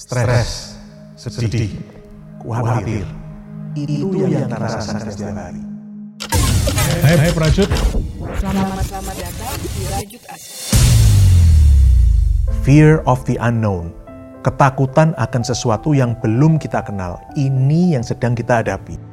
stres, sedih, khawatir. Itu yang kita rasakan setiap hari. Hai, hai Prajut. Selamat selamat datang di Rajut. Fear of the unknown. Ketakutan akan sesuatu yang belum kita kenal. Ini yang sedang kita hadapi.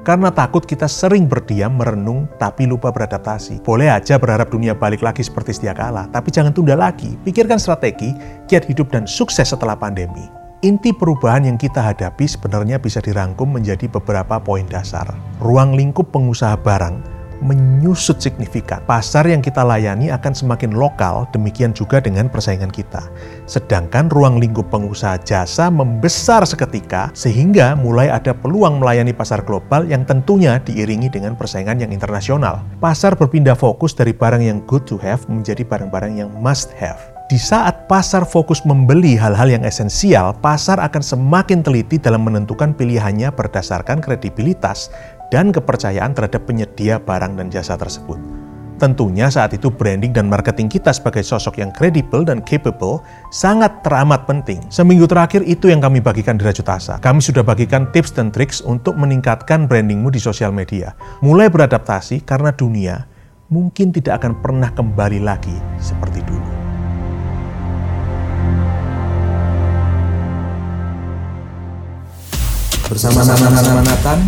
Karena takut kita sering berdiam, merenung, tapi lupa beradaptasi. Boleh aja berharap dunia balik lagi seperti setia kala, tapi jangan tunda lagi. Pikirkan strategi, kiat hidup dan sukses setelah pandemi. Inti perubahan yang kita hadapi sebenarnya bisa dirangkum menjadi beberapa poin dasar. Ruang lingkup pengusaha barang menyusut signifikan. Pasar yang kita layani akan semakin lokal, demikian juga dengan persaingan kita. Sedangkan ruang lingkup pengusaha jasa membesar seketika, sehingga mulai ada peluang melayani pasar global yang tentunya diiringi dengan persaingan yang internasional. Pasar berpindah fokus dari barang yang good to have menjadi barang-barang yang must have. Di saat pasar fokus membeli hal-hal yang esensial, pasar akan semakin teliti dalam menentukan pilihannya berdasarkan kredibilitas dan kepercayaan terhadap penyedia barang dan jasa tersebut. Tentunya saat itu branding dan marketing kita sebagai sosok yang kredibel dan capable sangat teramat penting. Seminggu terakhir itu yang kami bagikan di Rajutasa. Kami sudah bagikan tips dan triks untuk meningkatkan brandingmu di sosial media. Mulai beradaptasi karena dunia mungkin tidak akan pernah kembali lagi seperti dulu. Bersama-sama Nathan